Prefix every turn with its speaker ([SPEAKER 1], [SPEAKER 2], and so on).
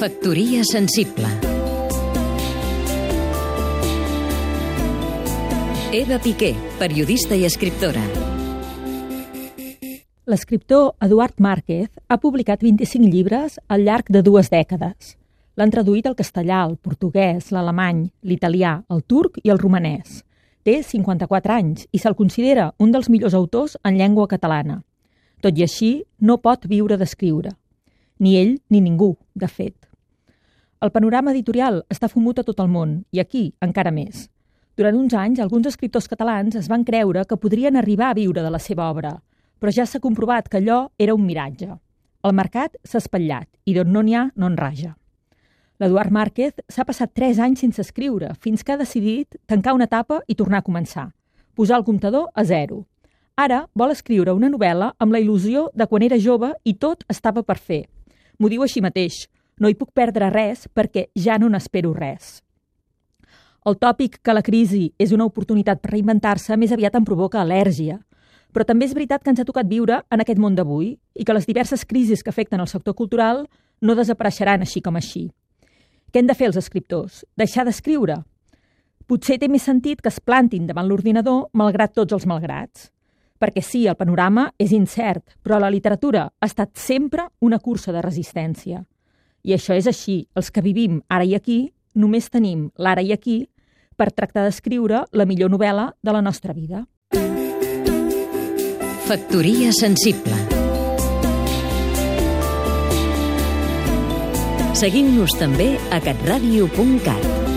[SPEAKER 1] Factoria sensible Eva Piqué, periodista i escriptora.
[SPEAKER 2] L'escriptor Eduard Márquez ha publicat 25 llibres al llarg de dues dècades. L'han traduït al castellà, el portuguès, l'alemany, l'italià, el turc i el romanès. Té 54 anys i se'l considera un dels millors autors en llengua catalana. Tot i així, no pot viure d'escriure. Ni ell ni ningú, de fet. El panorama editorial està fumut a tot el món, i aquí encara més. Durant uns anys, alguns escriptors catalans es van creure que podrien arribar a viure de la seva obra, però ja s'ha comprovat que allò era un miratge. El mercat s'ha espatllat i d'on no n'hi ha, no en raja. L'Eduard Márquez s'ha passat tres anys sense escriure, fins que ha decidit tancar una etapa i tornar a començar. Posar el comptador a zero. Ara vol escriure una novel·la amb la il·lusió de quan era jove i tot estava per fer. M'ho diu així mateix, no hi puc perdre res perquè ja no n'espero res. El tòpic que la crisi és una oportunitat per reinventar-se més aviat em provoca al·lèrgia. Però també és veritat que ens ha tocat viure en aquest món d'avui i que les diverses crisis que afecten el sector cultural no desapareixeran així com així. Què hem de fer els escriptors? Deixar d'escriure? Potser té més sentit que es plantin davant l'ordinador malgrat tots els malgrats. Perquè sí, el panorama és incert, però la literatura ha estat sempre una cursa de resistència. I això és així. Els que vivim ara i aquí només tenim l'ara i aquí per tractar d'escriure la millor novel·la de la nostra vida.
[SPEAKER 1] Factoria sensible Seguim-nos també a catradio.cat